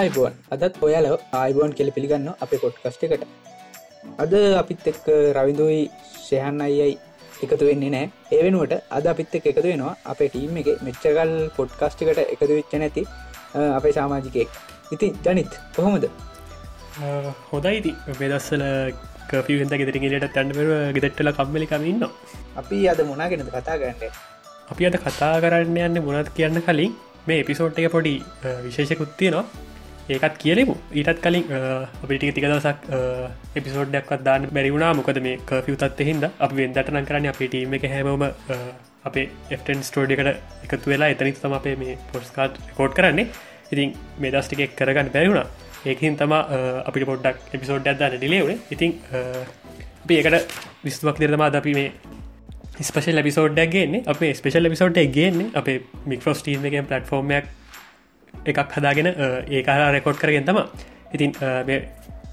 අයිබුවන් අදත් ඔයාල ආයිබුවන් කෙලි පිළිගන්න අපේ පොට්කස්ට එකට. අද අපිත් එක්ක රවිදුයි ශයහන් අයයි එකතු වෙන්නේ නෑ ඒ වෙනුවට අද අපිත් එක් එකතු වෙනවා අපේ ටීම් එක මෙච්චකල් පොඩ්කස්ටිකට එකතු වෙච්ච නැති අපේ සාමාජිකයෙක්. ඉතින් ජනිත් කොහොමද? හොදයිති වෙදස්සල කපිවෙන්ත ගෙදරගලට තැන්වර ගෙදෙට්ටල කම්මලිකමඉන්න අපි අද මුණගෙනද කතා කරන්න? අපි අද කතා කරන්න යන්න මුණත් කියන්න කලින් මේ එපිසෝට් එක පොඩි විශේෂකුත්තියනවා ඒකත් කියලෙමු. ඊටත් කලින් අපිටි තික දවසක් එපිසෝඩ්ඩක්වත් දාන්න බැරිවුණා මොකද මේ කෆියුතත් හින්ද අප වෙන්දටන කරන්න අපේ ටීම එක හැමෝම අපේ එෆටන් ස්ටෝඩිකට එකතු වෙලා එතනිත් තම අපේ මේ පොස්කාට් කෝඩ් කරන්නේ. ඉතින් මේ දස්ටිකෙක් කරගන්න බැරිවුණා ඒකින් තම අපිට පොඩ්ඩක් එපිසෝඩ් අදන්න ඩිලේවන ඉතින් අපි ඒකට විස්තුවක් දෙරතමා අපි මේ ස්පේෂල් ලබිසෝඩ්ඩක් ගන්නේ. අපේ ස්පේෂල් ලබිසෝඩ් ගන්නේ අපේ මික්‍රෝස්ටීන් එක පලටෆෝර්මයක් එකක් හදාගෙන ඒකාර රෙකෝඩ් කරගෙන් තම ඉතින්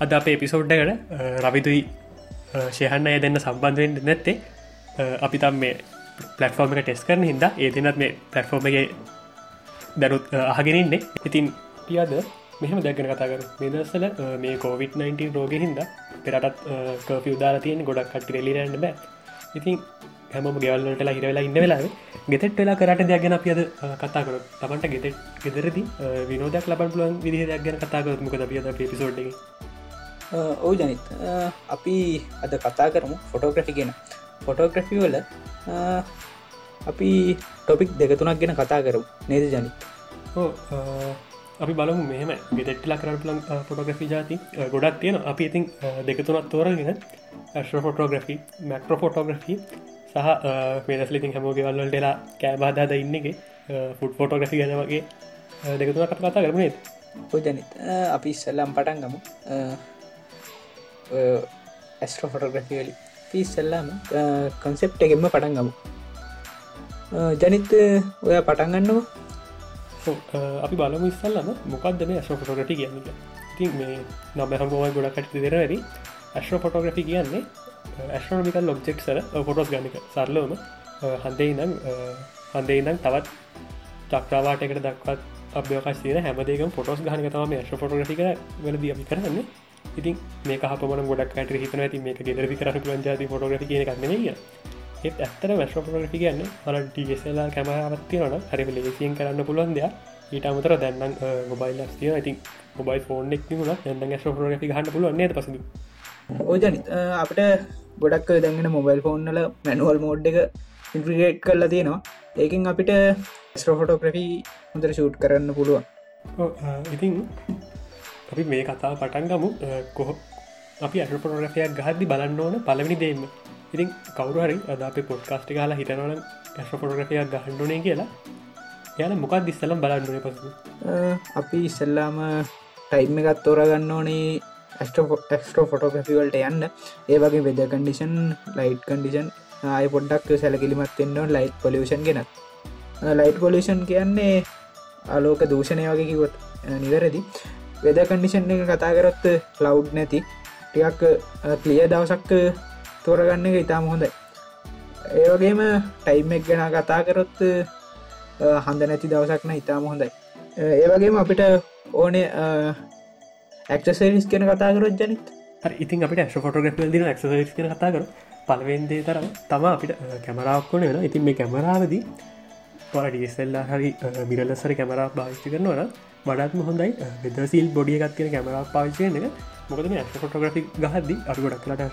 අද අපේ එපිසෝඩ්ඩකට රවිදුයි ශයහන්න අය දෙන්න සම්බන්ධයෙන් නැත්තේ. අපි තම් මේ පලටෆෝර්ම එක ටෙස් කරන හිද ඒ දෙනත් මේ පලටෆෝර්ම එක දැනුත් අහගෙනන්නේ ඉතින් පියද මෙහම දැගෙන කතාකර මෙදස්සල මේ කෝවිD-19 රෝග හින්ද පෙරටත් කපි උදාර තියෙන ගොඩක් කට රෙලිරන්න බෑ. ඉතින් හැම ගෙවල්ලටලා හිරවෙලා ඉන්න වෙලා ගෙතෙට් වෙලා කරට දෙයක් ගැන අපියද කතා කර තමන්ට ගෙතෙට් ගෙදරදි විනෝදයක් ලබන් පුලුවන් විදිහ දෙයක් ගැන කතා කර මොකද අපියද පිසෝඩ් ඕ ජනිත්. අපි අද කතා කරමු ෆොටෝග්‍රෆි ගෙන. ෆොටෝග්‍රෆි වල අපි ටොපික් දෙකතුනක් ගැන කතා කරු නේද ජනිත්? අපි බලමු මෙහම ගෙතෙට්ලා කරන්න පුලන් ෆොටෝග්‍රෆි ජාති ගොඩක් තියෙන අපි ඉතින් දෙකතුනත් තෝරගෙන ඇශ්‍ර ෆොටෝග්‍රෆි මැක්‍රෝ ෆොටෝග්‍රෆි සහ පේදස්ලිතින් හැමෝගේ වල්ලටලා කෑබාදාද ඉන්නගේ ෆුඩ් ෆෝටෝග්‍රෆි ගැන වගේ. දෙකතුන කට කතා කරනේ ජනිත අපි ඉස්සල්ලම් පටන් ගමු. ඇස්ට්‍රෝ ෆොටෝග්‍රෆි වලි පිස්සල්ලාම කන්සෙප්ට එකෙම පටන් ගමු. ජනිත ඔය පටන්ගන්නවා අපි බලමු ඉස්සල්ලම මොකක්ද මේ ඇස්ෝ ෆොටෝග්‍රටි කියන්න ඉතින් මේ නම හමෝයි ගොඩකට දෙරරි ඇස්ට්‍රෝ ෆොටෝග්‍රෆි කියන්නේ ඇස්ට්‍රෝමිකල් ලොබ්ෙක්සර ෆොටෝස් ගනික සරලවම හන්දේ ඉනම් හන්දේ ඉදම් තවත් චක්්‍රවාට එකට දක්වත් අභ්‍යවකස් තියන හැමදේකම් ෆොටෝස් ගහනක තම ශ්‍ර ෆොටෝග්‍රික වලද අපි කරන්න. ඉතින් මේ හපමන ගොඩක් ට හිතන ඇති මේ ගෙදරි කරන ලංජාති ෆොටෝග්‍රි කියන කන්න කිය ඒත් ඇත්තර වැශ්‍ර ෆොටෝග්‍රි කියන්න හල ටිගෙසලා කැමරවත්තියන හරි ලේසියෙන් කරන්න පුළුවන් දෙයක්. ඊට අමතර දැන්නම් මොබයිල් ස්තිය ඉතින් මොබයි ෆෝන් එක් වුණ දැන්න ශ්‍ර ෆොටෝග්‍රි ගහන්න පුළුවන් පස ඕජනිත අපට ගොඩක් දැගෙන මොබයිල් ෆෝන්නල මැනුවල් මෝඩ් එක ඉන්ට්‍රිගේට් කරලා තියෙනවා. ඒකින් අපිට ස්ට්‍රෝෆොටෝග්‍රෆී හොඳර ෂූට් කරන්න පුළුවන්. ඉතින් අපි මේ කතා පටන් ගමු. කොහ අපි අටපොටෝග්‍රෆයක් ගහද්දි බලන්න ඕන පලවිනි දේම ඉතින් කවරුහරි අද අප පොඩ්කාස්ටි කාලා හිතනවන ඇස්ට්‍රපොටෝග්‍රෆයක් ගහන්ඩුනේ කියලා. යන මොකක් දිස්සලම් බලන්නුව පසු අපි ඉස්සල්ලාම ටයිම් එකත් තෝරගන්න ඕනේ ඇස්ටෝ ෆොටෝග්‍රෆිවල්ට යන්න. ඒ වගේ වෙද කන්ඩිෂන් ලයිට් කන්ඩිෂන් ආය පොඩ්ඩක් සැලකිලිමත් එන්නවන් ලයිට් පොලිෂන් ගෙනත්. ලයිට් පොලිෂන් කියන්නේ අලෝක දූෂණය වගේ කිවොත් නිවැරදි. වෙද කන්ඩිෂන් එක කතා කරොත් ලව් නැති. ටිකක් ක්ලිය දවසක් තෝරගන්න එක ඉතාම හොඳයි. ඒවගේම ටයිම්ෙක් ගැන කතා කරොත් හන්ද නැති දවසක්න ඉතාම හොඳයි. ඒවගේම අපිට ඕනේ ඇක්සරිස් කෙන කතා කරොත් ජනිත්. ඉතින් අපට ක්ෂ ෆොටෝග්‍රෆ දින ක්සරිස් කන කතා කර පලවෙන්දේ තරම් තම අපිට කැමරාක්කොන වෙන ඉතින් මේ කැමරාවද පඩියස්සෙල්ලා හරි මිරලසර කැමරා භාවිෂි කරනවන වඩත්ම හොඳයි. බෙදසිල් බොඩිය එකත් කියෙන කැමරා පාවිචයන එක. මොකද මේ ඇ ෆොටෝග්‍රෆි ගහද අපි ගොඩක් කලට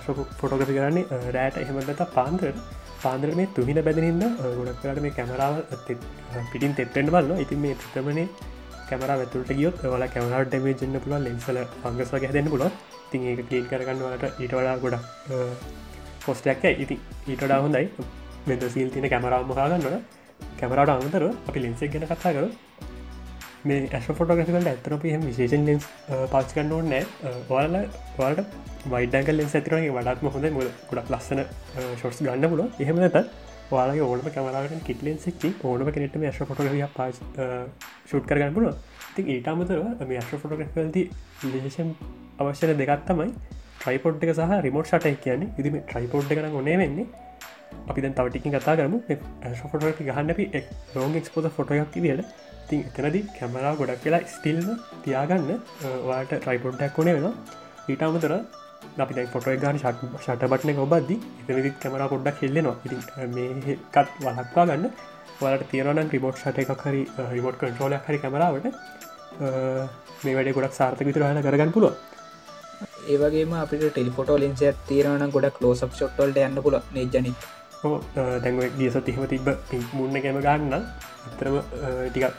ෆොටෝග්‍රි කරන්නේ රෑට එහෙමට පාන්දර. පාන්දර මේ තුහින බැදනින්න ගොඩක් කරට මේ කැමරාව පිටින් තෙත්තෙන්ට බලන්න ඉතින් මේ තමනේ කැමර ඇතුට ගියොත් වල කැමරට ඩමේ ජන්න පුල ලෙන්සල පංගස් වගේ දෙන්න පුල තින් ඒක කලීන් කරගන්න වලට ඊට වඩා ගොඩක් පොස්ටයක් ඉති ඊටඩා හොඳයි. මෙද සීල් තින කැමරාව මහගන්නන කැමරට අමතර අපි ලෙන්සෙක් ගැන කතා කරු මේ ඇස් ෆොටෝග්‍රෆිකට ඇතරප හම විශේෂන් ලෙන්ස් පාච් කන්න ඕන්නෑ වල වලට වයිඩක ලෙන්ස් ඇතිරගේ වඩත්ම හොඳ ගොඩක් ලස්සන ෂොට්ස් ගන්න පුල එහෙම නැතත් වාලගේ ඕනම කැමරාට කිටලෙන්සෙක්ති ඕනම කෙනෙටම ඇශ ෆොටග පා ෂුට් කරගන්න පුල ති ඊට අමතරව මේ ඇශ ෆොටග්‍රෆල්ති ලේෂන් අවශ්‍යන දෙකත් තමයි ට්‍රයිපොඩ් එක සහ රිමෝට් ෂට කියන්නේ. ඉදිම ට්‍රයිපොඩ් කරන ඔනේ වෙන්නේ. අපි දැන් තවටිකින් කතා කරමු. ෆොට ගහන්න අපි ලෝන් එක්ස්පෝස ෆොටයක් විදියට තින් එතනදී කැමරා ගොඩක් කියලා ස්ටිල්ම තියාගන්න වාට ට්‍රයිපොඩ්ඩක් ඕනේ වෙන ඊට අමතර අපි ෆොට ගන ෂට බටන ඔබද්දි. එතනදි කැමර පොඩ්ඩක් හෙල්ලෙනවා. ඉති මේකත් වලක්වා ගන්න. වලට තියෙනවන රිමෝට් ෂට එකක් හරි රිමෝට් කටරෝලයක් හරි කැමරාවට මේ වැඩ ගොඩක් සාර්ථක විතරහන කරගන්න පුළුව ඒවගේම අපිට ටෙලිෆොටෝ ලින්ස තිරන ගොඩක් ලෝසප් ෂොට්වල්ට යන්න පුල නේජනිත් දැන්ව ගියස තිහම තිබ මුන්න ගැම ගන්න අතරම ටිකක්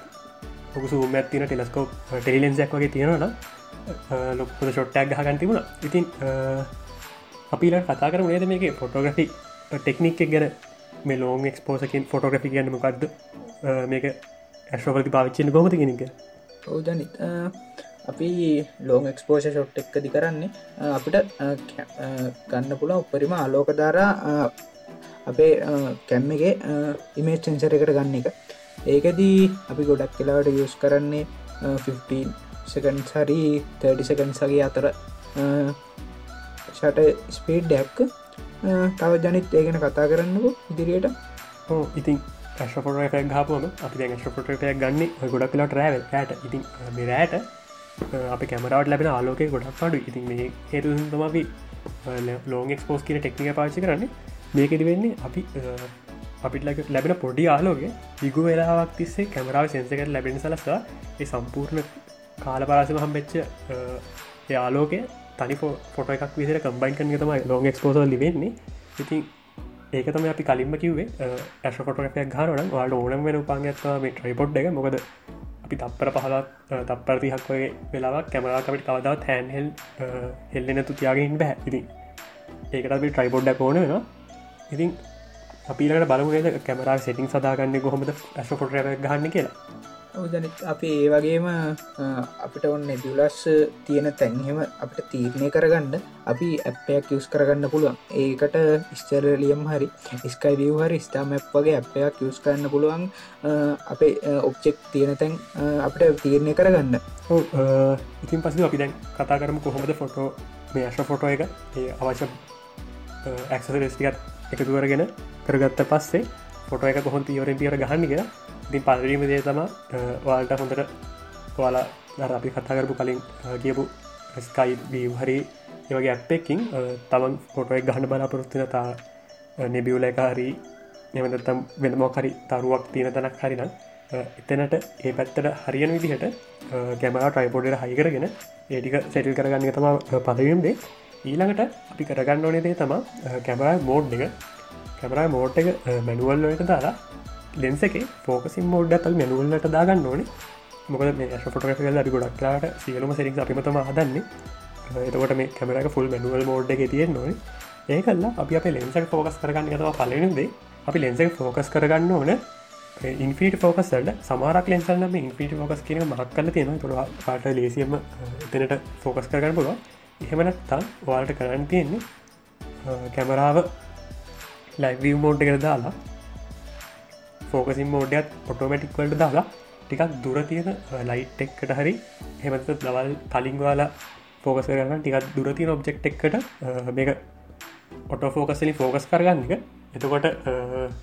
ඔක සූම ඇතින ටෙලස්කෝප් ටෙලිලෙන්සක් වගේ තියෙනවන ලොක්පුද ෂොට්ටක් ගහගන් තිබුණ. ඉතින් අපිට කතා කර නේද මේක? ෆොටෝග්‍රෆි ටෙක්නික් ගැන. මේ ලෝන් එක්ස්පෝසකින් ෆොටෝග්‍රෆි ගන්න මොකක්ද මේක ඇශ්‍රෝපති පාවිච්චෙන ගොමති කෙනෙක ඕජනිත් අපි ලෝන් එක්ස්පෝෂ ෂොට් එක්කදි කරන්නේ අපිට ගන්න පුළ උපරිම අලෝකධාරා අපේ කැම්මගේ ඉමේජ් සෙන්සර එකට ගන්න එක. ඒකදී අපි ගොඩක් කියලාට යස් කරන්නේ 15 සකන් හරි 30 සකන්සගේ අතර ෂට ස්පීඩ් ඩැක්ක තව ජනිත් ඒගෙන කතා කරන්නකු ඉදිරියට. ඕ ඉතින් ශපොට එකක් ගාපුම අපි දැ ශපොටයක් ගන්න ගොඩක් කලා රෑව ඇට ඉතින් රෑට අප කැමරවට ලැබෙන ආලෝක ගොඩක් පඩු ඉතින් මේ හේතු තමි ලෝන් එක්ස්පෝස් කියන ටෙක්නික පාචි කරන්නේ. මේකෙද වෙන්නේ අපි අපිට ලැබෙන පොඩි ආලෝගේ දිගු වෙලාවක් තිස්සේ කැමරාව සෙන්සකට ලැබෙන සලස්සා ඒ සම්පූර්ණ කාල පරාසම හම්බෙච්ච යාලෝක තනි ෆොට එකක් විදිර කම්බයින් කන තමයි ලෝන් එක්ස්පෝසල් ලිවෙන්නේ ඉතින් ඒක තම අපි කලින්ම කිවේ ඇශ ෆොටෝග්‍රපයක් ගානන වාට ඕනම් වෙන උපාගත්වා මේ ට්‍රයිපොඩ් එක. මොකද අපි තප්පර පහලත් තප්පරතිහක් වගේ වෙලාවක් කැමරාකමට කවදාවත් හැන්හෙල් හෙල්ලෙනතු තියාගෙන් බැහැ ඉතින් ඒකට අපි ට්‍රයිපොඩ්ඩ ඕන වෙන ඉතින් අපිලට බලමුගේ කැමරා සෙටිං සදාගන්න කොහොමද ඇශ ෆොට ගන්න කියලා. ඕජනිත් අපි ඒ වගේම අපිට ඔන්න නිදුලස් තියෙන තැන්හෙම අපට තීරණය කරගන්න අපි ඇප්පයක් යස් කරගන්න පුළුවන්. ඒකට ස්ටරලියම් හරි ස්කයිවිය හරි ස්ටාමැප් වගේ ඇප්පයක් යස් කරන්න පුළුවන් අපේ ඔබ්චෙක් තියෙන තැන් අපට තීරණය කරගන්න. ඉතින් පසු අපි දැන් කතා කරම කොහොමද ෆොටෝ මේ අශ ෆොටෝ එක ඒ අවශ්‍ය ඇක්සරස්ටිකත් එකතු කරගෙන කරගත්ත පස්සේ ෆොට එක කොහොන් පියවරෙන් පියර ගහන්න කියලා ඉතින් පල්රීම දේ තම වාල්ට හොඳට ඔයාලා දර අපි කතා කරපු කලින් කියපු ස්කයි බීම් හරි ඒවගේ ඇප්පෙකින් තමන් පොටුවක් ගහන්න බලාපොරොත්තින තා නෙබියවල එක හරි එමතම් වෙනමෝකරි තරුවක් තියෙන තැනක් හරිනම් එතනට ඒ පැත්තට හරියන විදිහට ගැමලා ට්‍රයිපෝඩට හයිකරගෙන ඒටික සැටිල් කරගන්න තම පදවීම්දේ ඊළඟට අපි කරගන්න ඕනේ දේ තම කැමරා මෝඩ් එක. කැමරා මෝට් එක මැනුවල්ලට දාලා ලෙන්ස එක ෆෝකසින් මෝඩ් තල් මැනුවල්ලට දාගන්න ඕනේ. මොකද මේ ෆොටග කල අඩි ගොඩක්ලාට සියලුම සෙරික් අපිමතම හදන්නේ. එතකොට මේ කැමරක ෆුල් මැනුවල් මෝඩ් එක තියෙන් නොයි ඒකල්ලා අපි අප ලෙන්සක් ෆෝකස් කරගන්න තවා පලනදේ අපි ලෙන්සක් ෆෝකස් කරගන්න ඕන. ඉන්ෆිට ෆෝකස්ට සමාරක් ලෙන්සල්ම ඉන්ෆිට ෆෝකස් කියන මක් කල තියෙන තුළ පාට ලේසියම එතනට ෆෝකස් කරගන්න පුළුව එහෙමනත්තා වාලට කරන්න තියෙන්නේ කැමරාව ලයිවී මෝඩ් එකට දාලා ෆෝකසින් මෝඩයක් පොටෝමටික් වලට දාලා ටිකක් දුර තියෙන ලයිට් එක්කට හරි හෙමත දවල් කලින්වාලා ෆෝකස කරන්න ටිකක් දුරතියන ඔබ්ජෙක්් එක්කට මේක ඔට ෆෝකස්ලි ෆෝකස් කරගන්න එක. එතකොට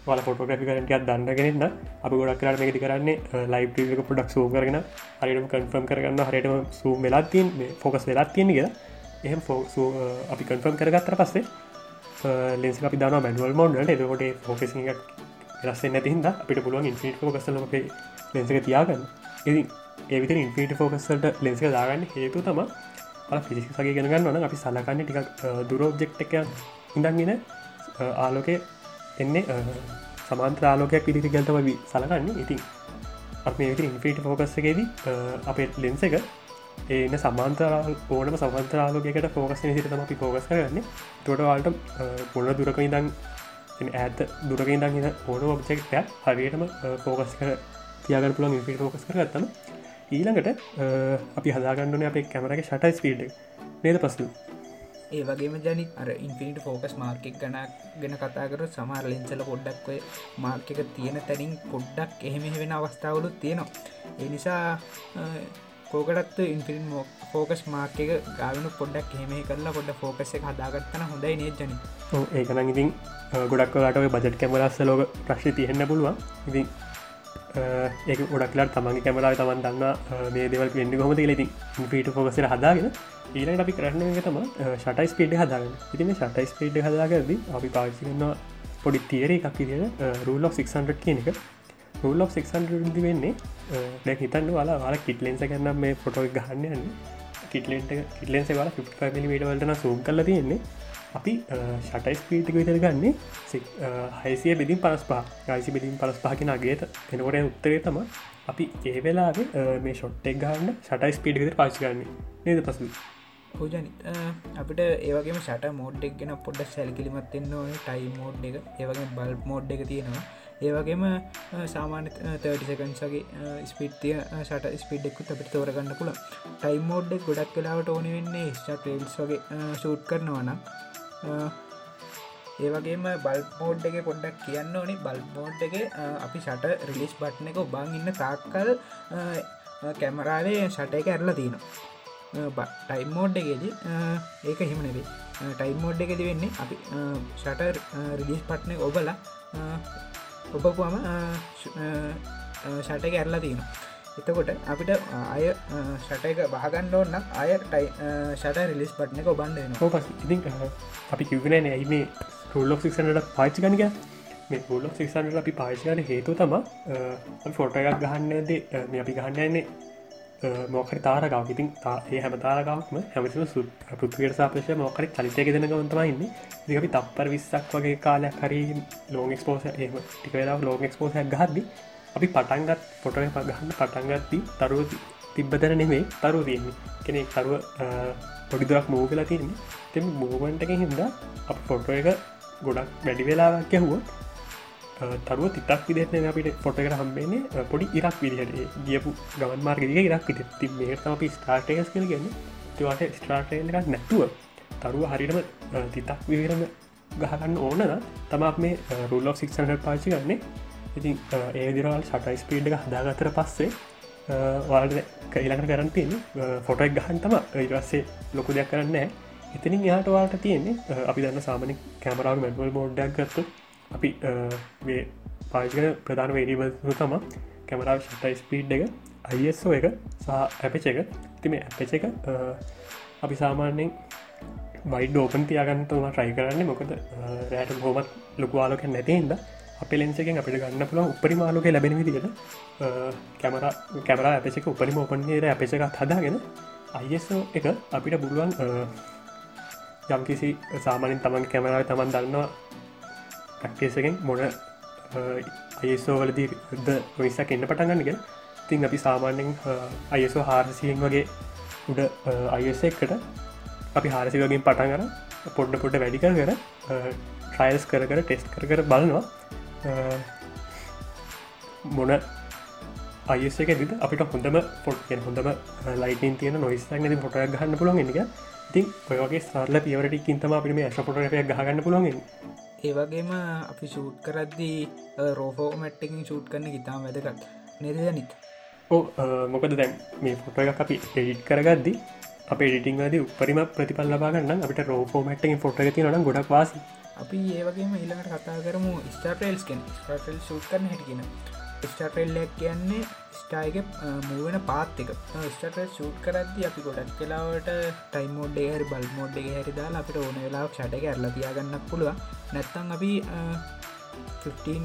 වල ෆොටෝග්‍රි කරටයක් දන්නගෙනන්න අප ගොඩක් කරන්න මේති කරන්නේ ලයිප්ක පොඩක් සූ කරගෙන හරිටම කන්ෆර්ම් කරගන්න හරිටම සූ වෙලාත්තින් ෆෝකස් වෙලාත් තියෙන කිය එහෙම ෆෝසූ අපි කන්ෆර්ම් කරගත්තර පස්සේ ලෙන්ස් අපි දන මැනුවල් මෝඩ්ට එතකොට ෆෝකසි එකක් රස්සේ නැතිහිද අපිට පුළුවන් ඉන්ෆිට ෆෝකස්ල අපේ ලෙන්සක තියාගන්න. ඉති ඒවිත ඉන්ෆිට ෆෝකස්ලට ලෙන්සක දාගන්න හේතු තම පිසිසගේ ගෙනගන්න අපි සලකන්න ටිකක් දුරෝබ්ජෙක්් එක ඉඳන්ගෙන ආලෝකය එන්නේ සමාන්ත්‍ර ආලෝකයක් පිරිති ගැතම සලකන්න. ඉතින් අප මේ ඉන්ෆිට ෆෝකස්සකේදී අපේ ලෙන්ස එක ඒන සමාන්තරාල් ඕනම සමන්තරාලෝකයට ෆෝකස් සිතම අපි ෆෝකස් කරන්නේ තොටවාල්ට පොල දුරක ඉදන් ඇත දුරකින් දකින ඕන ඔබ්ෙක්ටයක් හරියටම uh, ෆෝකස් කර තියාගන්න පුළන් ඉපිට ෆෝකස් කරගත්තම ඊළඟට uh, අපි හදාගන්නන අපේ කැමරගේ ෂටයි ස්පීඩ් නේද පසු ඒ වගේම ජනි අර ඉන්ෆිනිට ෆෝකස් මාර්කෙක් ගන ගෙන කතාකර සමාර ලෙන්සල පොඩ්ඩක්ව මාර්කක තියෙන තැනින් පොඩ්ඩක් එහෙම වෙන අවස්ථාවලුත් තියෙනවා. ඒ නිසා uh, කෝකටත් ඉන්ෆිල්ම් ෆෝකස් මාර්ක එක ගාවනු පොඩ්ඩක් හෙම කරලා පොඩ ෆෝකස එක හදාගත්තන හොඳයි නේජන ඒකන ඉතින් ගොඩක් ලාට බජට් කැමරස්ස ලෝක ප්‍රශ්ි තියන්න පුළුවන්. ඉතින් ඒක ගොඩක්ලට තමන්ගේ කැමරාව තමන් දන්න මේ දෙවල් වෙන්ඩි කොමති ලෙති පිට ෆෝකසර හදාගෙන ඊලට අපි කරන්න එක තම ෂටයිස් පිට හදාගන්න. ඉතිම ෂටයිස් පිට හදාගද අපි පාචි කන්න පොඩි තිේර එකක් ඉදින රූල් 600 කියන එක. රූල් 600 වෙන්නේ. දැ හිතන්න වාලා වාල කිටලෙන්ස කරන්න මේ ෆොටෝ ගහන්න යන්න. කිටලෙන්ට කිටලෙන්ස වාල 55 මිට වලටන සූම් කල තියෙන්නේ. අපි ෂටයිස් පීටික විතර ගන්නේ හයිසිය බෙදින් පලස් පා ගයිසි බෙදින් පලස් පහකින අගේත එනකොට උත්තරේ තම අපි ඒ වෙලාගේ මේ ෂොට්ටෙක් ගන්න ෂටයිස් පීටි විතර පාචි ගන්න නද පසු පූජනි අපිට ඒවගේ ෂට මෝඩ්ඩක් ගෙන පොඩ්ඩ සැල්කිලිමත් එන්න ටයි මෝඩ් එක ඒවගේ බල් මෝඩ් එක තියෙනවා ඒවගේම සාමාන්‍ය තටිසකන්සගේ ස්පිට්තිය ෂට ස්පිඩ්ඩෙක්කු අපිට තෝරගන්න පුළ ටයි මෝඩ්ඩෙක් ගොඩක් කලාවට ඕනි වෙන්නේ ස්ට ටේල්ස් වගේ ෂූට් කරනවනම් ඒවගේම බල් මෝඩ් එක පොඩ්ඩක් කියන්න ඕනි. බල් මෝඩ් එක අපි ෂට රිලිස් බට්න එක ඔබං ඉන්න තාක්කල් කැමරාවේ ෂට එක ඇරලා තියනවා ටයිම් මෝඩ් එකේද ඒක හිමනෙවේ ටයිම් මෝඩ් එකෙද වෙන්නේ අපි ෂට රිලිස් පට්න ඔබලා ඔබපුම ෂට එක ඇරලා තියෙනවා. එතකොට අපිට අය ෂට එක බහගන්න ඕන්න අය ටයි ෂට රිලිස් පට්න එක ඔබන්ඩ පස් ඉතින් අපි කිවගෙන ඇයි මේ රුල්ලොක් සික්සනට පාචි ගනික මේ පුල්ලොක් සික්සන්ට අපි පාචිකන හේතු තම ෆොට එකක් ගහන්නද මේ අපි ගහන්නන්නේ මොකරි තාරකාව ඉතින් ඒ හැම තාරකාවක්ම හැමතිම සු පෘතියට සාපේශය මොකරි චලිතය ගෙදන ගොන්තමයින්න දිකපි තප්පර විස්සක් වගේ කාලයක් හරි ලෝග එක්ස්පෝස ඒම ටිකවෙලා ලෝග එක්ස්පෝසයක් ගහද්දි අපි පටන්ගත් පොට ගහන්න පටන්ගත්ති තරුව තිබ්බතර නෙමේ තරු තියන්නේ. කෙනෙක් තරුව පොඩිදුරක් මූ කලා තියන්නේ. තෙම මූවන්ටක හින්ද අප ෆොටෝ එක ගොඩක් වැඩි වෙලාවක් යැහුව තරුව තිතක් විදෙන අපිට ෆොට එකට හම්බේන්නේ පොඩි ඉරක් විදිහට. ගියපු ගමන් මාර්ගදික ඉරක් විට ති මේතම අපි ස්ටාර්ටයස් කළ ගන්න තිවාට ස්ට්‍රාටය එකක් නැතුව තරුව හරිටම තිතක් විවරම ගහගන්න ඕනද තමක් මේ රුල්ලෝ සික්සට පාචි ගන්නේ ඉතින් ඒ දිරවල් සටයි ස්පීඩ් එක හදාගතර පස්සේ වාල්ට කයිලකට කරන්න තියෙන ෆොටක් ගහන් තම ඉරස්සේ ලොකු දෙයක් කරන්න එතනින් යාට වාට තියෙන්නේ අපි දන්න සාමන කැමරාව මැඩවල් මෝඩ්ඩක් ගත්තු අපි පාජන ප්‍රධාන වේඩිබල් තම කැමරාව ෂටයි ස්පීඩ් එක අයිස්ෝ එක සහ ඇපච එක. තිම ඇපච එක අපි සාමාන්‍යෙන් වයිඩ ඕපන් තියාගන්නතුම ට්‍රයි කරන්න. මොකද රෑට හෝමත් ලොකුවාලක නැතිහින්ද අප ලෙන්සකෙන් අපිට ගන්න පුළ උපරිමාලෝක ලැබෙන විදිට කැමර කැමර ඇපසක උපරිම ඔපන්ගේ ඇපසකත් හදාගෙන අයිස්ෝ එක අපිට පුළුවන් යම්කිසි සාමානින් තමන් කැමරාව තමන් දන්නවා ප්‍රක්ටේසකෙන් මොන අයසෝවලදී ද විසක් එන්න පටන්ගන්නගෙන තින් අපි සාමාන්‍යෙන් අයසෝ හාරසියෙන් වගේ උඩ අයස එකට අපි හාරසි වගින් පටන් කර පොඩ්ඩ පොඩ්ඩ වැඩි කර කර ට්‍රයිල්ස් කර කර ටෙස්ට කර කර බලනවා. මොන අයස එක දිද අපිට හොඳම පොට් හොඳම ලයිටන් තියන නොයිස්සක් නැති පොට ගහන්න පුළන් එක ඉතින් ඔයගේ සාරල පියවරටිකින්තම අපිට මේ ඇශ පොටයක් ගහගන්න පුළොන් ඒවගේම අපි ෂූට් කරද්දී රෝෆෝ මැට්ටකින් ෂූට් කරන ඉතාම වැදගත්. නිර්දනිත් මොකද දැන් මේ ෆොට එක අපි එඩිට් කරගද්දි අප ඩිටිංගද උපරිම ප්‍රතිපල් ලබාගන්න අපිට රෝෆෝ මට්ටකින් ෆොට ඇති න ගොඩක් වාස. අපි ඒවගේම ඊළඟට කතා කරමු ස්ටාටල්ස්කෙන් ස්ටල් ෂූට් කරන හැටිගෙන ස්ටටල්ලක් කියන්නේ ස්ටායක මුවෙන පාත් එක. ස්ටට ෂූට් කරද්දි අපි ගොඩක් කලාවට ටයි මෝඩ් හරි බල් මෝඩ් එක හැරි දාලා අපිට ඕන වෙලා ෂට එක ඇරලා තියාගන්නක් පුළුව නැත්තං අපි 15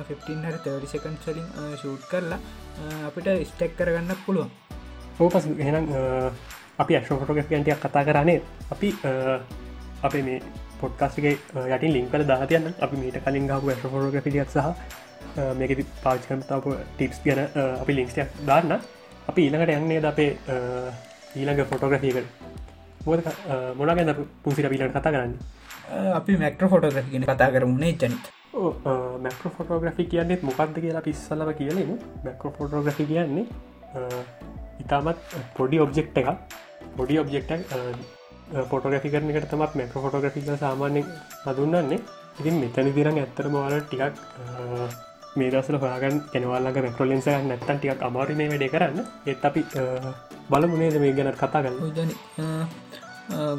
හරි 30 සකන් සලින් ෂූට් කරලා අපිට ස්ටෙක් කරගන්නක් පුළුවන්. ඕපස් එහෙනම් අපි ඇක්ෂෝෆොටෝග්‍රෆියන්ටයක් කතා කරන්නේ අපි අපේ මේ පොට්කාස්ගේ යටින් ලින්කල දාතියන්න අපි මීට කලින් ගහපු ඇක්ෂෝෆොටෝග්‍රෆිියක් සහ මේක පාචිකමතාව ටිප්ස් ගැන අපි ලිංක්ස්ටයක් දාන්න. අපි ඊළඟට යන්නේ ද අපේ ඊළඟ ෆොටෝග්‍රෆියකට මොද මොන ගැන පුසිට පිලට කතා කරන්න? අපි මැක්ට්‍ර ෆොටෝග්‍රෆි ගෙන කතා කරමුණේ ජනිත මැක්‍රෝ ෆොටෝග්‍රෆි කියන්නෙත් මොකක්ද කියලා පිස්සලව කියලෙන මැක්‍රෝ ෆොටෝග්‍රෆි කියන්නේ ඉතාමත් පොඩි ඔබ්ජෙක්් එක පොඩි ඔබ්ජෙක්ටක් ෆොටෝග්‍රෆි කරනකට තමත් මැක්‍රෝ ෆොටෝග්‍රෆික සාමාන්‍ය හඳුන්නන්නේ ඉතින් මෙතනි දිරන් ඇත්තර මවාල ටිකක් මේ දසල හොයාගන් කෙනවල්ලඟ මැක්‍රෝලෙන්ස නැත්තන් ටික් අමාරු මේ වැඩේ කරන්න. ඒත් අපි බලමුණේද මේ ගැනත් කතා කරන්න. ජන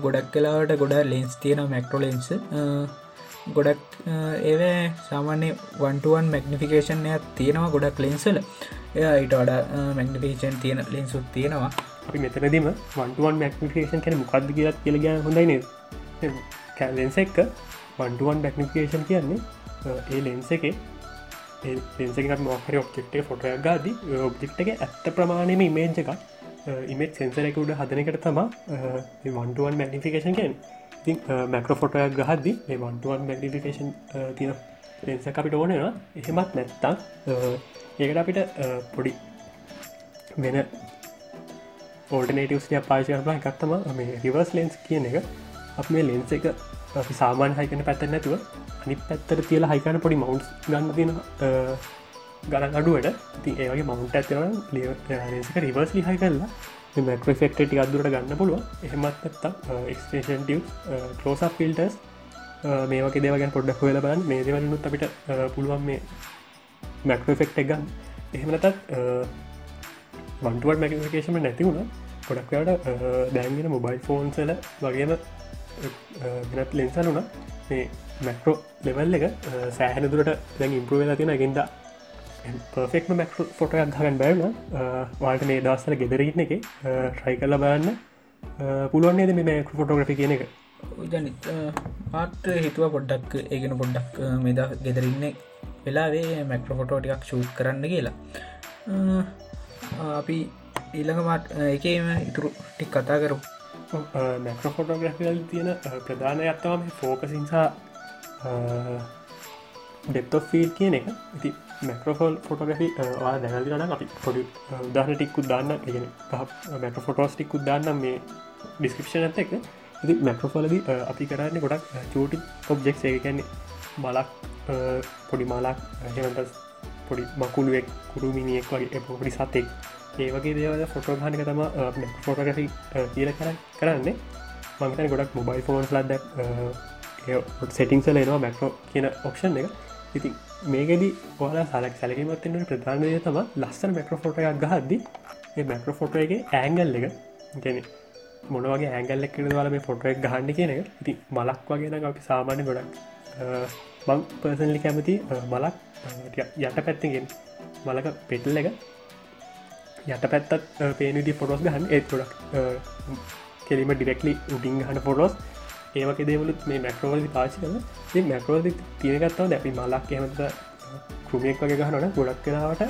ගොඩක් කලාවට ගොඩ ලෙන්ස් තියෙන මැක්ටෝලෙන්ස් ගොඩක් ඒව සාමාන්‍ය වන්ටුවන් මැගනිෆිකේෂන්ය තියෙනවා ගොඩක් ලෙන්සල එයට වඩා මැගනිිකේෂන් තියෙන ලෙන්සුත් තියෙනවා. අපි මෙතනදීම වන්ටුවන් මැක්නිිකේෂන් කැන මොකක්ද කියලත් කියලග හොඳයි කැලෙන්ස එක්ක වන්ටුවන් මැක්නිිකේෂන් කියන්නේ ඒ ලෙන්ස එක ලෙන්සක මොහරි ඔබ්ෙක්ටේ ෆොටයක් ගාද ඔබ්ජෙක්් එක ඇත්ත ප්‍රමාණයම ඉමේජ් එකක් ඉමෙත් සෙන්සරෙකුඩ හදනකට තමා වන්ටුවන් මැගනිිකේෂන් කියෙන් ඉතින් මැක්‍රෝ ෆොටයක් ගහද්දි මේ වන්ටුවන් මැගනිිකේෂන් තියෙන ලෙන්ස අපිට ඕනවා එහෙමත් නැත්තා ඒකට අපිට පොඩි වෙන ඕල්ටනේටවස්ය පාශ කරලා එකත්තම මේ රිවර්ස් ලෙන්ස් කියන එක. අප මේ ලෙන්ස එක අපි සාමාන් හයිකන පැත්ත නැතුව අනි පැත්තර තියලා හයිකන පොඩි මවන්ස් ගන්න තියෙන ගණන් අඩුවට. ති ඒවගේ මවන්ට ඇතවන ලියක රිවර්ස් ලිහයි කරලා මැක්‍රෆෙක්ට ටික් අදුරට ගන්න පුළුව එහෙමත් ඇත්තා එක්ස්ටේෂන් ටිය කලෝස ෆිල්ටර්ස් මේක දෙවගැන් පොඩ්ඩක් හොල බන් මේ දෙවලනුත් අපිට පුළුවන් මේ මැක්‍රෆෙක්ට එක ගන්න. එහෙමනතත් වන්ටුවට මැකිකේෂම නැතිවුණ ගොඩක්වට දැන්ගෙන මොබයිල් ෆෝන්සල වගේම ගෙනත් ලෙන්සලුන මේ මැක්‍රෝ ලෙවල් එක සෑහන දුරට දැන් ඉම්පරුව වෙලා තියෙන ගෙන්ද පර්ෆෙක්ම මැක් ෆොටයක් ගහගන් බැවන වාට මේ දස්සල ගෙදරන්න එක ට්‍රයි කල බලන්න. පුළුවන්න්නේද මේ මැක ෆොටෝග්‍රි කියන එක? ජනිත් පාට හිතුව පොඩ්ඩක් ඒගෙන පොඩ්ඩක් මෙද ගෙදරන්නේ වෙලාවේ මැක්‍රෝ ෆොටෝ ටිකක් ෂූට් කරන්න කියලා. අපි ඊළඟමත් එකම ඉතුරු ටික් කතා කරු මැක්‍රෝ ෆොටෝග්‍රෆිල් uh, තියෙන ප්‍රධාන අත්තවම ෆෝකසින්සා ඩෙප්තෝ ෆීල් කියන එක. ඉති මැක්‍රෝෆෝල් ෆොටෝග්‍රෆි වා දැනදිරන අපි පොඩි uh, උදාහන ටික්කුත් දාන්න ගෙන මැක ෆොටෝස් uh, ටික්කුත් දාන්න මේ ඩිස්ක්‍රපෂන් ඇත එක ඉති මැක්‍රෝෆෝලද අපි කරන්න ගොඩක් චූටි ඔබ්ජෙක් ඒ කියන්නේ මලක් පොඩි මාලාක් හෙමට පොඩි මකුළුවෙක් කුරුමිනියෙක් වගේ පොඩි සතෙක්. ඒ වගේ දේවල ෆොටෝ ගානික තම ෆොටෝග්‍රෆි කියල කර කරන්නේ. මංතන ගොඩක් මොබයිල් ෆෝන්ස් ලද සෙටිංසල එනවා මැක්‍රෝ කියන ඔප්ෂන් එක. ඉතින් මේකෙද ඕල සලක් සැලකීමත්වන්නට ප්‍රධානය තම ලස්සන මැක්‍රෝ ෆොටයක් ගහද්දි ඒ මැක්‍රෝ ෆොට එක ඇංගල් එක. ගැන මොනවගේ ඇංගල් එක්කන දල මේ ෆොට එක ගහන්න කියන එක. ඉති මලක් වගේ අපි සාමාන්‍ය ගොඩක් මං පර්සන්ලි කැමති මලක් යට පැත්තිගෙන් මලක පෙටල් එක. යට පැත්තත් පේනදි පොටොස් ගහන්න. ඒත් ගොඩක් කෙලිම ඩිරෙක්ලි උඩිං හන්න පොටොස් ඒවක දේවලුත් මේ මැක්‍රෝවලි පාචි කල මැක්‍රෝලි තියෙනගත්තාව දැපි මලක් එමත කෘමියෙක් වගේ ගහනට ගොඩක් කෙනාවට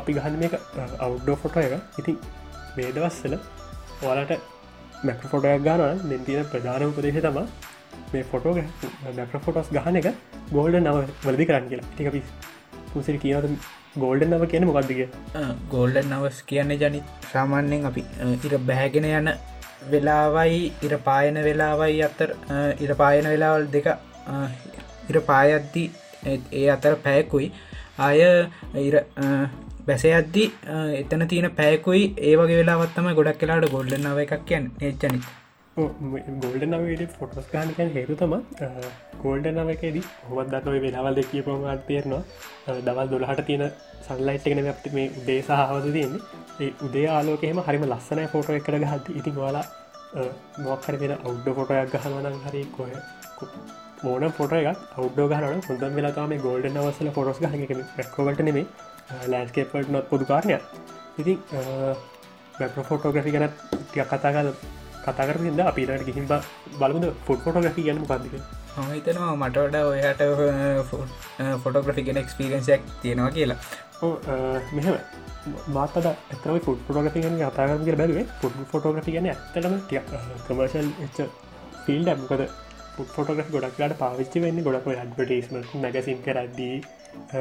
අපි ගහන්න මේක අවුඩ්ඩෝ ෆොටෝ එක. ඉතින් මේ දවස්සල ඔයාලට මැක්‍ර ෆොටයක් ගාන දෙ තියෙන ප්‍රධාන උපදේශ තම මේ ෆොටෝ මැක්‍ර ෆොටෝස් ගහන එක ගෝල්ඩ නව වලදි කරන්න කියලා. ටික පි පුසිරි කියනද ගෝල්ඩ නව කියන මොකක්දිග ගෝල්ඩ නවස් කියන්නේ ජනි සාමාන්‍යෙන් අපි ඉර බැහැගෙන යන වෙලාවයි ඉර පායන වෙලාවයි අත්තර ඉර පායන වෙලාවල් දෙක ඉර පායද්දි ඒ අතර පැයකුයි අය ඉර බැසේ අද්දි එතන තියෙන පැයකුයි ඒවගේ වෙලාවත්තම ගොඩක් කලාට ගොල්ඩ නව එකක් කියන්න. එච්චනිත් ගෝල්ඩ නවඩ ෆොටස් ගානකැන් හේතු තම ගෝල්ඩ නවකෙදී හොමත් දත්ව වෙනවල් දෙකිය පොමත් තේරනවා. දවල් දොළහට තියෙන සල්ලයිට් එකන අප මේ උදේ සහවස තියන්නේ. ඒ උදේ ආලෝකෙම හරිම ලස්සනය ෆොටෝ එකට ගහද ඉතින් වාලා මොක්හර වෙන අවුඩ්ඩ ෆොටයක් ගහනවන හරි කොය මෝන ෆොට එකක් අවුඩ්ඩෝ ගහන හොඳම් වෙලාකාම ගෝල්ඩ නවසල ෆොටස් ගහක රැක්කෝවට නෙමේ ලෑන්ස්කේපට නොත් පොදු කාරණය ඉතින් බැක්්‍ර ෆොටෝග්‍රෆි ගැන ටිය කතා කල කතාකරද අපිට ගිහිම් බලමුද ෆොට් ෆොටෝග්‍රි ගන්න පදික හිතනවා මට වඩා ඔයාට ෆොටෝග්‍රෆි ගෙන එක්ස්පිරෙන්සියක් තියෙනවා කියලා. මෙහම. මාතද ඇතම ෆුට ෆොටෝග්‍රි ගන අතාගරග බැලුවේ. ෆුට් ෆොටෝග්‍රි ගන ඇතටම කමර්ශල් එච් ෆිල්ඩ මොකද ෆොටෝග්‍රි ගොඩක්ලාට පාවිච්චි වෙන්න ගොඩක් ඩටේස්ම මැගසින් කරද්දී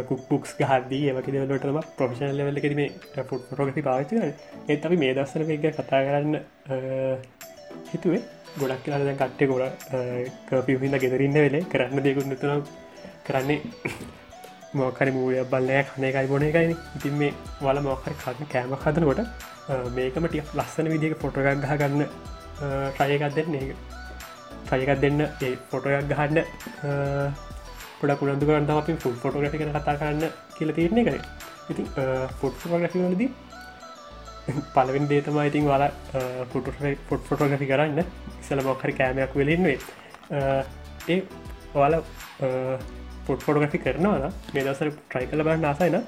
කුක්පුක්ස් ගහදී ඒවක දෙවලටම ප්‍රොෆිෂන් ලෙවල්ල කෙරීම ෆුට් ෆොටෝග්‍රි පාවිච්චි ඒත් අපි මේ දස්සන එක කතා කරන්න හිතුවේ ගොඩක් කියලා දැන් කට්ටේ ගොඩ පිහිද ගෙදරන්න වෙලේ කරන්න දෙකුත් නතුන කරන්නේ මොකරි මූය බල්ලෑ කනේ එකයි බොන එකයි ඉතින් මේ වල මොකර කන්න කෑම හදනකොට මේකම ටිය ලස්සන විදික ෆොටෝගක් ගහ ගන්න ට්‍රයකක් දෙන්න. ට්‍රයකක් දෙන්න ඒ ෆොටෝයක් ගහන්න පොඩක් උනන්දු කරන්න අපි ෆුල් ෆොටෝග්‍රි කන කතා කරන්න කියල තිරන්නේ කර ඉති ෆොට් ෆොටෝග්‍රි වලදී පලවෙන් දේතම ඉතින් වාලා පුට ෆොට් ෆොටෝග්‍රි කරන්න. ඉසල මොක්හරි කෑමයක් වෙලෙන්වේ ඒ ඔයාල පොට් ෆොටෝග්‍රි කරනවා මේ දසර ට්‍රයි කල බන්න ආසයින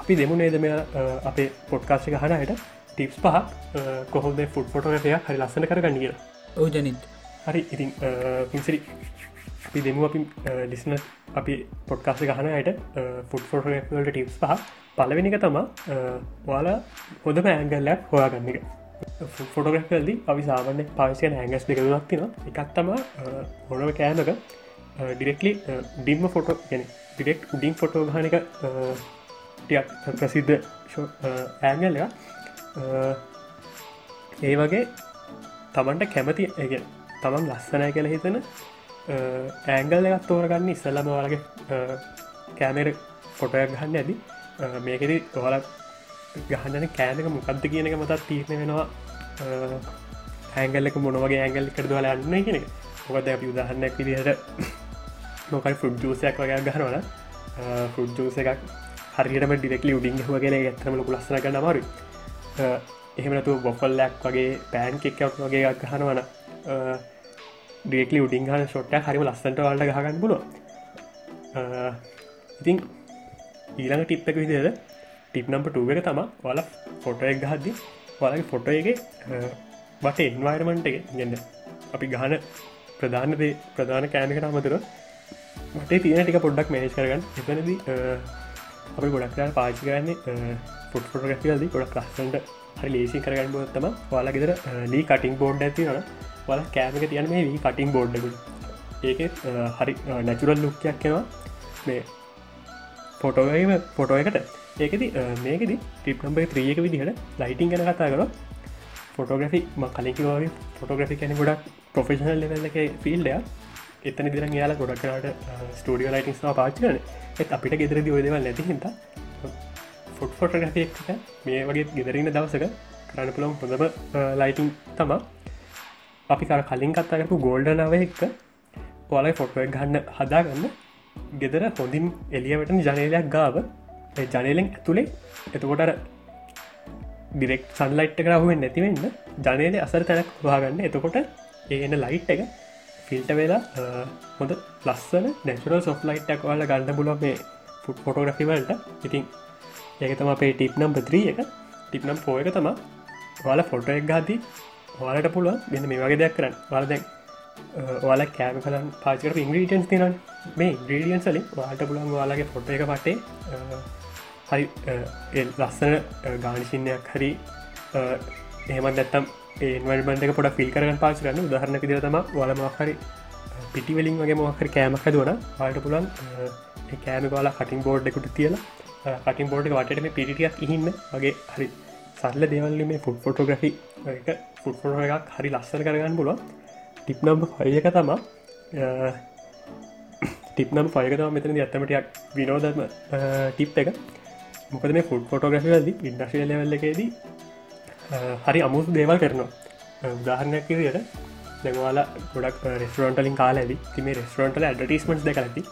අපි දෙමු නේද මෙ අපේ පොට්කාශක හනයට ටිප්ස් පහක් කොහොද ෆුට් ෆොටෝග්‍රය හරි ලස්සන කරගන්න කියලා. ඔවු ජනිත්. හරි ඉතින් පින්සිරි අපි දෙමු අපි ලිස්න අපි පොඩ්කාස ගහනයට ෆුට් ෆොටෝට ටිප්ස් පහ. පලවෙනික තම වාලා හොඳම ඇංගල්ලක් හොයාගන්න එක. ෆොටෝග්‍රකල්දි අපි සාමන්‍ය පාවිසියන ඇංගස් දෙකතුනක් තින එකත් තම හොනව කෑමක ඩිරෙක්ලි ඩිම්ම ෆොටෝ ගැන ඩිරෙක්් උඩින් ෆොටෝ ගහනක ටියක් ප්‍රසිද්ධ ඇංගල්ල ඒ වගේ තමන්ට කැමති ඇග තමන් ලස්සනය කළ හිතන ඇංගල් එකත් තෝරගන්න ඉස්සල්ලම වලගේ කෑමර ෆොටයක් ගහන්න ඇදි මේකෙද ඔහල ගහන්නන කෑනක මොකක්ද කියන එක මතත් තීරණ වෙනවා. හැගල්ලක මොනවගේ ඇගල් කරදවල යන්න කියෙන මොකද අපි උදාහන්නක් විදිහට මොකයි ෆුඩ් ජූසයක් වගේ ගහනවන ෆුඩ් ජූස එකක් හරිටම ඩිරෙක්ලි උඩින් වගේ ඇත්තම ලොකු ලස්සනක නමරු එහෙමනතු බොෆල්ලයක් වගේ පෑන් කෙක්කක් වගේ එකක් ගහනවන ඩිරෙක්ලි උඩින් හන ෂොට්ට හරිම ලස්සට වලට ගහගන්න පුලුව ඉතින් ඊළඟ ටිප් එක විදිද ටිප් නම්ප ටුව එක තම වල ෆොටෝ එක ගහද්දි වලගේ ෆොටෝ එක බට එන්වයිරමන්ට එක ගන්න අපි ගහන ප්‍රධාන දේ ප්‍රධාන කෑමකට අමතුර මට තියෙන ටික පොඩ්ඩක් මේජ් කරගන්න. එතනද අපි ගොඩක්ලා පාචි කරන්නේ ෆොට් ෆොටගතිවල්දී ගොඩක් ලස්සන්ට හරි ලේසි කරගන්න බොත්තම වාලා ගෙදර ලී කටින් බෝඩ් ඇති වන වල කෑමක තියන මේ වී කටින් බෝඩ්ඩ ඒක හරි නැචුරල් ලුක්කයක් කෙනවා මේ ෆොටෝගම ෆොටෝ එකට. ඒකති මේකෙද ටිප් නම්බයි ත්‍රියක විදිහට ලයිටිං ගැන කතා කර ෆොටෝග්‍රෆි ම කලිකිවාගේ ෆොටෝග්‍රෆි කැන ගොඩක් ප්‍රොෆෙෂනල් ලෙවල්ලක ෆිල්ඩය එතන දිර යාලා ගොඩක් කරට ස්ටඩිය ලයිටිස් පාචන එත් අපිට ගෙදරදි ඔයදවල් නැති හිත ෆොට් ෆොටග්‍රෆි එක මේ වගේ ගෙදරන්න දවසක කරන්න පුළොම් හොඳම ලයිටිං තමා අපි කර කලින් කත්තාකරපු ගෝල්ඩනාව එක්ක පොලයි ෆොටුවක් ගන්න හදාගන්න. ගෙදර හොඳින් එලියවටන ජනලයක් ගාව. ජනලෙන් ඇතුළේ එතකොට ඩිරෙක් සන්ලයිට් කරහුවෙන් නැතිවෙන්න ජනලය අසර තැනක් වාගන්න එතකොට ඒන ලයිට් එක ෆිල්ට වෙලා හොඳ ලස්සන නැචරල් සොෆ් ලයිට්ක් වල ගන්න පුලො මේ ෆුට් ෆොටෝග්‍රෆිවලට ඉතින් ඒක තම අපේ ටිප් නම් බත්‍රී එක. ටිප් නම් පෝ එක තම වාල ෆොටෝ එක් ගාදී වාලට පුළුව මෙන්න මේ වගේ දෙයක් කරන්න. වාල දැක් ඔයාල කෑම කලන් පාචකට ඉංග්‍රීටන්ස් තින මේ ඉන්ග්‍රීඩියන්ස් වලින් වාට පුළන් වාලගේ ෆොට්ට එක පටේ හරි ලස්සන ගානිසින්නයක් හරි එහෙමත් නැත්තම් ඒවල්බන්ට පොඩ ෆිල් කරන පාච කරන්න. උදාහරණ විදිර තම වලමහරි පිටිවලින් වගේ මොහරි කෑමක් දුවන වාට පුළන් කෑම වාලා කටින් බෝඩ් එකුට තියලා කටින් බෝඩ් වටම පිටියක් ඉහින්න වගේ හරි සල්ල දෙවල්ල මේ ෆුඩ් ෆොටෝග්‍රෆි එක. ෆුඩ් ෆොටෝ එකක් හරි ලස්සර කරගන්න පුළුව ටිප් නම්බ හයක තමා ටිප්නම් ෆයකතම මෙතන ඇත්තමටයක් විනෝදම ටිප් එක. මොකද මේ ෆුඩ් ෆොටෝග්‍රෆි වලදි ඉන්ඩස්්‍රිය ලෙවල්ල එකේදී හරි අමුස් දේවල් කරනවා. උදාහරණයක් විදියට දැවාලා ගොඩක් රෙස්ටරන්ටලින් කාල ඇදි තිම රෙස්ටරන්ටල ඇඩටිස්මට් දෙක ඇති.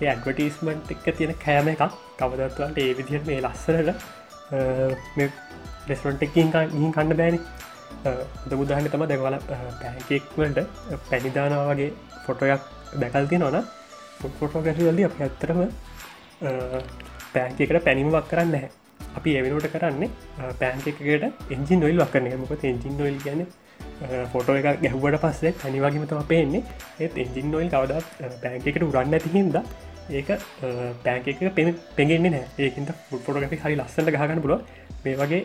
ඒ ඇඩවටස්මට් එක තියෙන කෑම එකක් කවදත්වන්ට ඒ විදිහට මේ ලස්සරට රෙස්ටරන්ට එකින් ඉහි කන්න බෑනි. දමුදාහන තම දැවල පැකෙක්වලට පැනිදානා වගේ ෆොටෝයක් දැකල්ති නොන ෆොටෝගැසිවල්ලි අප ඇත්තරම පෑන්කෙකට පැනිමවක් කරන්න හැ අපි එවෙනට කරන්නේ පෑන්කකට එන්ජින් නොයිල් වක්කරන මොක එන්ජින් නොයිල් ගැන ෆොටෝ එක ගැහ්වට පස්සේ පැනිවගේමතම පේන්නේ. ඒත් එන්ජින් නොයිල් කවදත් පෑන්කෙකට උරන්න ඇති හින්ද ඒක පෑන්ක පෙ පෙගෙන්න්නේ නෑ ඒකට ෆුட் ෆොටෝග්‍රි හරි ලස්සට ගහගන්න පුල මේ වගේ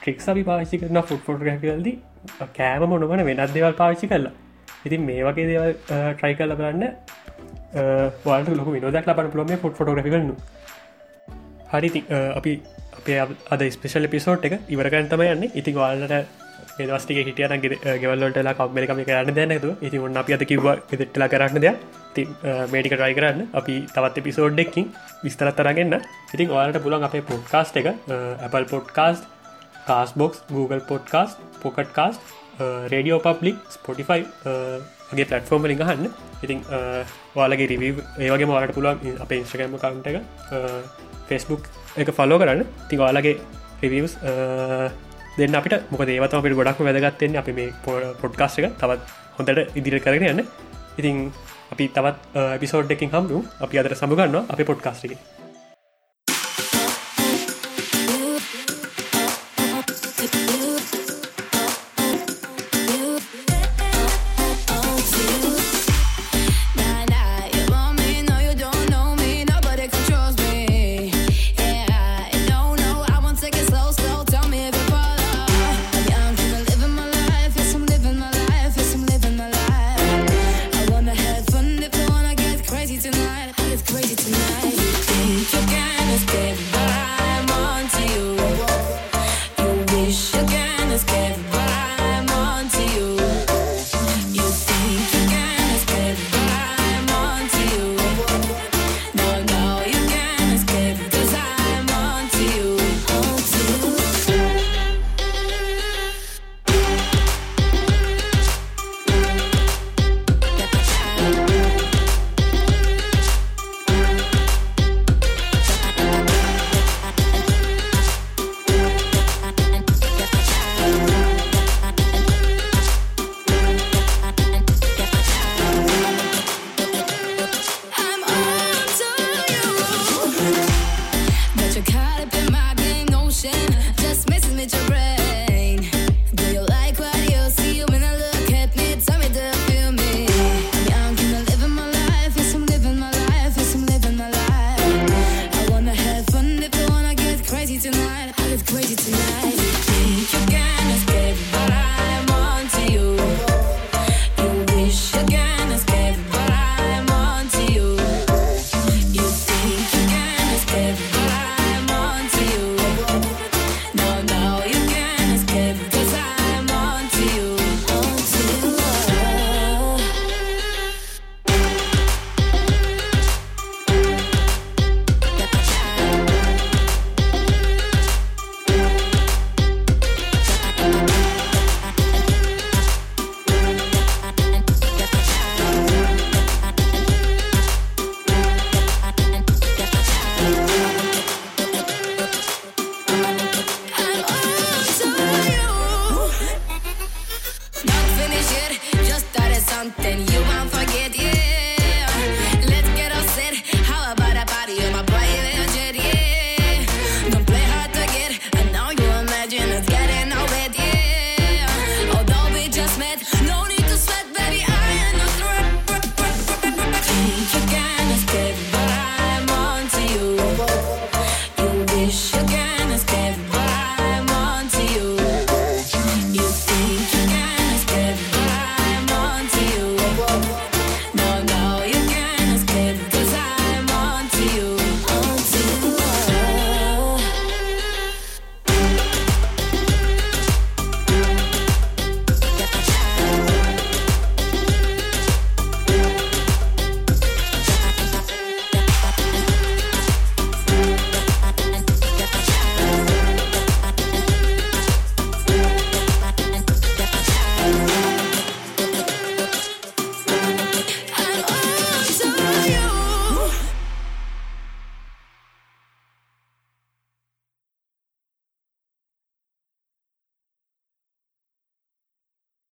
ට්‍රික් අපි පාචි කරන ෆුட் ෆොටෝග්‍රෆිල්ද කෑම මොනවන වෙනත් දෙවල් පාවිච්චි කරලා. ඉතින් මේ වගේ දේවල් ට්‍රයි කල්ල කරන්න වාට ලොක විනෝදක් ලබන පුළොම ෆොට් ෆොටෝග්‍රෆිකරනු හරි අපි අපේ අද ස්පේෂල් පිසෝට් එක ඉවරකන් තම යන්න. ඉතින් වාලට ඒදස්ටික හිටියන ගෙවල්ලටලා කම්මලිකම කරන්න දැනතු ඉති ඔන්න අපි අත කිව්ව ෙට්ටලා කරන්න දෙයක්. ති මේටික ටයි කරන්න. අපි තවත් පිසෝඩ් එක්කින් විස්තරත්තරගන්න ඉතින් වාලට පුළන් අපේ පොඩ්කාස්ට එක Apple podcast Castbox Google podcast Pocket Casts radio public Spotify ගේ පලටෆෝර්ම ලිඟ හන්න ඉතින් වාලගේ රිවී ඒවගේ මවාට පුළුවන් අප ඉන්ස්ට්‍රකම කවන්ට එක ෆෙස්බුක් එක ෆලෝ කරන්න. ති වාලගේ රිවස් දෙන්න අපිට. මොක ඒවත අපිට ගොඩක් වැදගත්තෙන් අපි මේ පොඩ්කාස්ට එක තවත් හොඳට ඉදිර කරගෙන යන්න. ඉතින් අපි තවත් පිසෝඩ් එකින් හම්ු අපි අදර සමුගන්න අප පොඩ්කාස්ටික